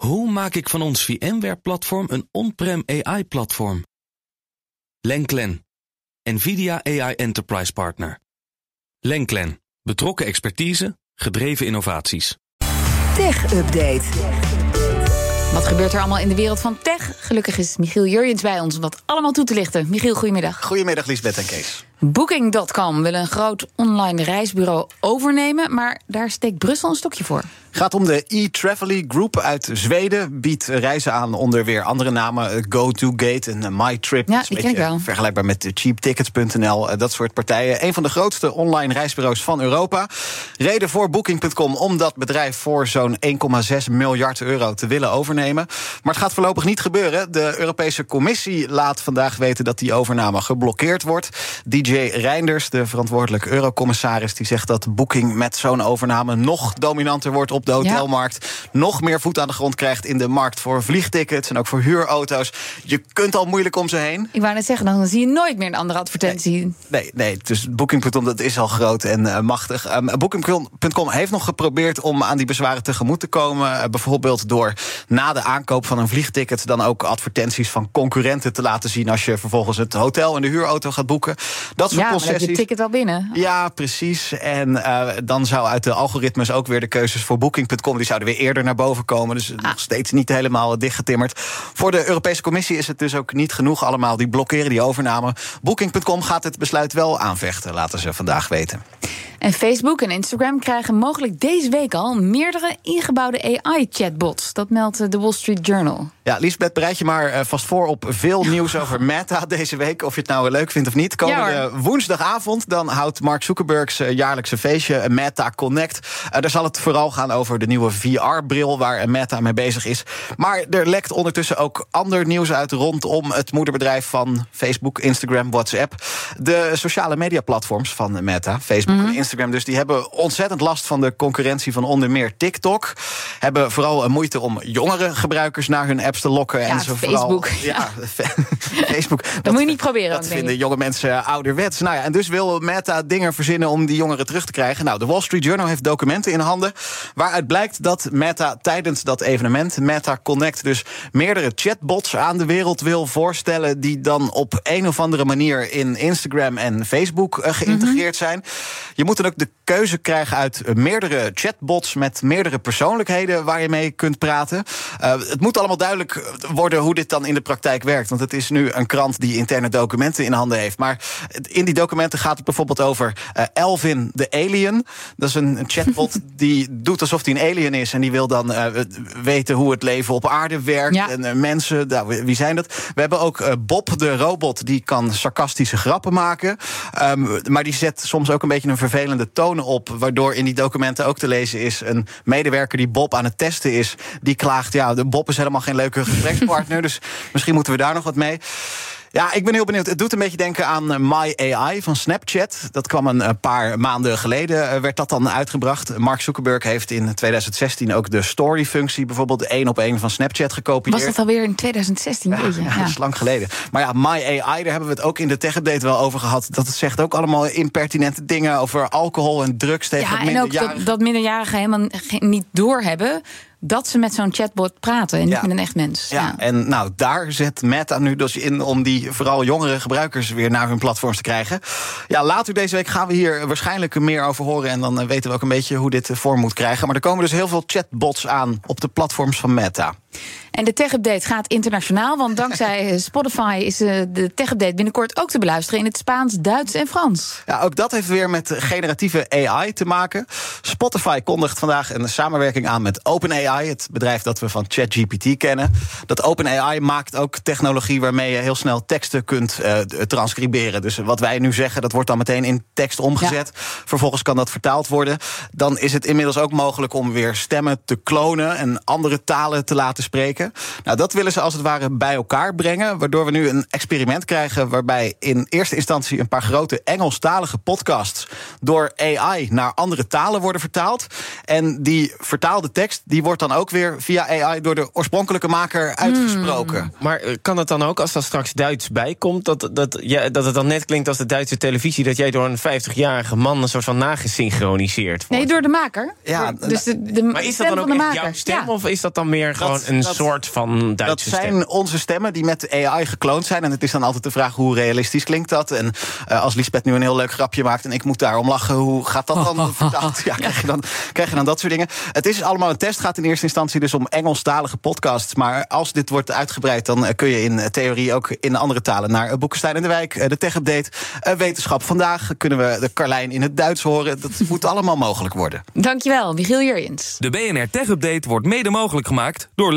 Hoe maak ik van ons VMware-platform een on-prem AI-platform? Lenklen, NVIDIA AI Enterprise Partner. Lenklen, betrokken expertise, gedreven innovaties. Tech Update. Wat gebeurt er allemaal in de wereld van tech? Gelukkig is Michiel Jurjens bij ons om dat allemaal toe te lichten. Michiel, goedemiddag. Goedemiddag, Liesbeth en Kees. Booking.com wil een groot online reisbureau overnemen, maar daar steekt Brussel een stokje voor. Gaat om de e-Travely Group uit Zweden. Biedt reizen aan onder weer andere namen. GoToGate en MyTrip. Ja, die ken ik wel. Vergelijkbaar met cheaptickets.nl. Dat soort partijen. Een van de grootste online reisbureaus van Europa. Reden voor Booking.com om dat bedrijf voor zo'n 1,6 miljard euro te willen overnemen. Maar het gaat voorlopig niet gebeuren. De Europese Commissie laat vandaag weten dat die overname geblokkeerd wordt. DJ Reinders, de verantwoordelijke eurocommissaris, die zegt dat Booking met zo'n overname nog dominanter wordt op de hotelmarkt. Nog meer voet aan de grond krijgt in de markt voor vliegtickets en ook voor huurauto's. Je kunt al moeilijk om ze heen. Ik wou net zeggen, dan zie je nooit meer een andere advertentie. Nee, nee, dus Booking.com dat is al groot en uh, machtig. Um, Booking.com heeft nog geprobeerd om aan die bezwaren tegemoet te komen. Uh, bijvoorbeeld door na de aankoop van een vliegticket dan ook advertenties van concurrenten te laten zien als je vervolgens het hotel en de huurauto gaat boeken. Dat soort ja, concessies. heb je ticket al binnen. Ja, precies. En uh, dan zou uit de algoritmes ook weer de keuzes voor Booking.com die zouden weer eerder naar boven komen. Dus ah. nog steeds niet helemaal dichtgetimmerd. Voor de Europese Commissie is het dus ook niet genoeg allemaal. Die blokkeren die overname. Booking.com gaat het besluit wel aanvechten, laten ze vandaag weten. En Facebook en Instagram krijgen mogelijk deze week al meerdere ingebouwde AI-chatbots. Dat meldt de Wall Street Journal. Ja, Liesbeth, bereid je maar vast voor op veel nieuws over Meta deze week. Of je het nou leuk vindt of niet. Komende ja, woensdagavond dan houdt Mark Zuckerberg's jaarlijkse feestje Meta Connect. Daar zal het vooral gaan over de nieuwe VR-bril waar Meta mee bezig is. Maar er lekt ondertussen ook ander nieuws uit rondom het moederbedrijf van Facebook, Instagram, WhatsApp. De sociale media-platforms van Meta, Facebook mm -hmm. en Instagram, dus die hebben ontzettend last van de concurrentie van onder meer TikTok. Hebben vooral moeite om jongere gebruikers naar hun apps te lokken. Ja, en zo Facebook. Vooral, ja, Facebook. Dat, dat, moet je niet proberen. Dat vinden jonge mensen ouderwets. Nou ja, en dus wil Meta dingen verzinnen om die jongeren terug te krijgen. Nou, de Wall Street Journal heeft documenten in handen waaruit blijkt dat Meta tijdens dat evenement, Meta Connect, dus meerdere chatbots aan de wereld wil voorstellen. die dan op een of andere manier in Instagram en Facebook uh, geïntegreerd mm -hmm. zijn. Je moet dan ook de keuze krijgen uit meerdere chatbots met meerdere persoonlijkheden waar je mee kunt praten. Uh, het moet allemaal duidelijk worden hoe dit dan in de praktijk werkt. Want het is nu een krant die interne documenten in handen heeft. Maar in die documenten gaat het bijvoorbeeld over uh, Elvin de Alien. Dat is een chatbot die doet alsof hij een alien is. En die wil dan uh, weten hoe het leven op aarde werkt. Ja. En mensen, nou, wie zijn dat? We hebben ook Bob de robot, die kan sarcastische grappen maken. Um, maar die zet soms ook een beetje een vervelende toon op. Waardoor in die documenten ook te lezen is... een medewerker die Bob aan het testen is... die klaagt, ja, de Bob is helemaal geen leuke gesprekspartner. dus misschien moeten we daar nog wat mee. Ja, ik ben heel benieuwd. Het doet een beetje denken aan My AI van Snapchat. Dat kwam een paar maanden geleden, werd dat dan uitgebracht. Mark Zuckerberg heeft in 2016 ook de story-functie... bijvoorbeeld één op één van Snapchat gekopieerd. Was dat alweer in 2016? Ja, ja, dat is lang geleden. Maar ja, My AI, daar hebben we het ook in de tech-update wel over gehad. Dat het zegt ook allemaal impertinente dingen over alcohol en drugs tegen ja, en ook dat, dat minderjarigen helemaal niet doorhebben dat ze met zo'n chatbot praten en niet Ja. met een echt mens. Ja, en nou, daar zet Meta nu dus in om die vooral jongere gebruikers weer naar hun platforms te krijgen. Ja, later deze week gaan we hier waarschijnlijk meer over horen. En dan eh, weten we ook een beetje hoe dit eh, vorm moet krijgen. Maar er komen dus heel veel chatbots aan op de platforms van Meta. En de tech-update gaat internationaal, want dankzij Spotify is eh, de tech-update binnenkort ook te beluisteren in het Spaans, Duits en Frans. Ja, ook dat heeft weer met generatieve AI te maken. Spotify kondigt vandaag een samenwerking aan met OpenAI, het bedrijf dat we van ChatGPT kennen. Dat OpenAI maakt ook technologie waarmee je heel snel teksten kunt uh, transcriberen. Dus wat wij nu zeggen, dat wordt dan meteen in tekst omgezet. Ja. Vervolgens kan dat vertaald worden. Dan is het inmiddels ook mogelijk om weer stemmen te klonen en andere talen te laten spreken. Nou, dat willen ze als het ware bij elkaar brengen, waardoor we nu een experiment krijgen waarbij in eerste instantie een paar grote Engelstalige podcasts door AI naar andere talen worden vertaald. En die vertaalde tekst die wordt dan ook weer via AI door de oorspronkelijke maker uitgesproken. Hmm. Maar kan het dan ook als dat straks Duits bijkomt, dat, dat, ja, dat het dan net klinkt als de Duitse televisie, dat jij door een 50-jarige man een soort van nagesynchroniseerd wordt? Nee, door de maker. Ja, dus de, de maar is dat stem dan ook van de echt maker. jouw stem, Ja. of is dat dan meer gewoon Dat, een dat- soort van Dat Duitse zijn stem. onze stemmen die met AI gekloond zijn. En het is dan altijd de vraag hoe realistisch klinkt dat. En eh, als Lisbeth nu een heel leuk grapje maakt en ik moet daarom lachen, hoe gaat dat dan vertaald? Ja, krijg je dan, krijg je dan dat soort dingen. Het is allemaal een test. Gaat in eerste instantie dus om Engelstalige podcasts. Maar als dit wordt uitgebreid, dan eh, kun je in theorie ook in andere talen naar eh, Boekenstein in de Wijk, de Tech Update, eh, Wetenschap vandaag. Kunnen we de Carlijn in het Duits horen? Dat moet allemaal mogelijk worden. Dankjewel, Michiel Jurjens. De BNR Tech Update wordt mede mogelijk gemaakt door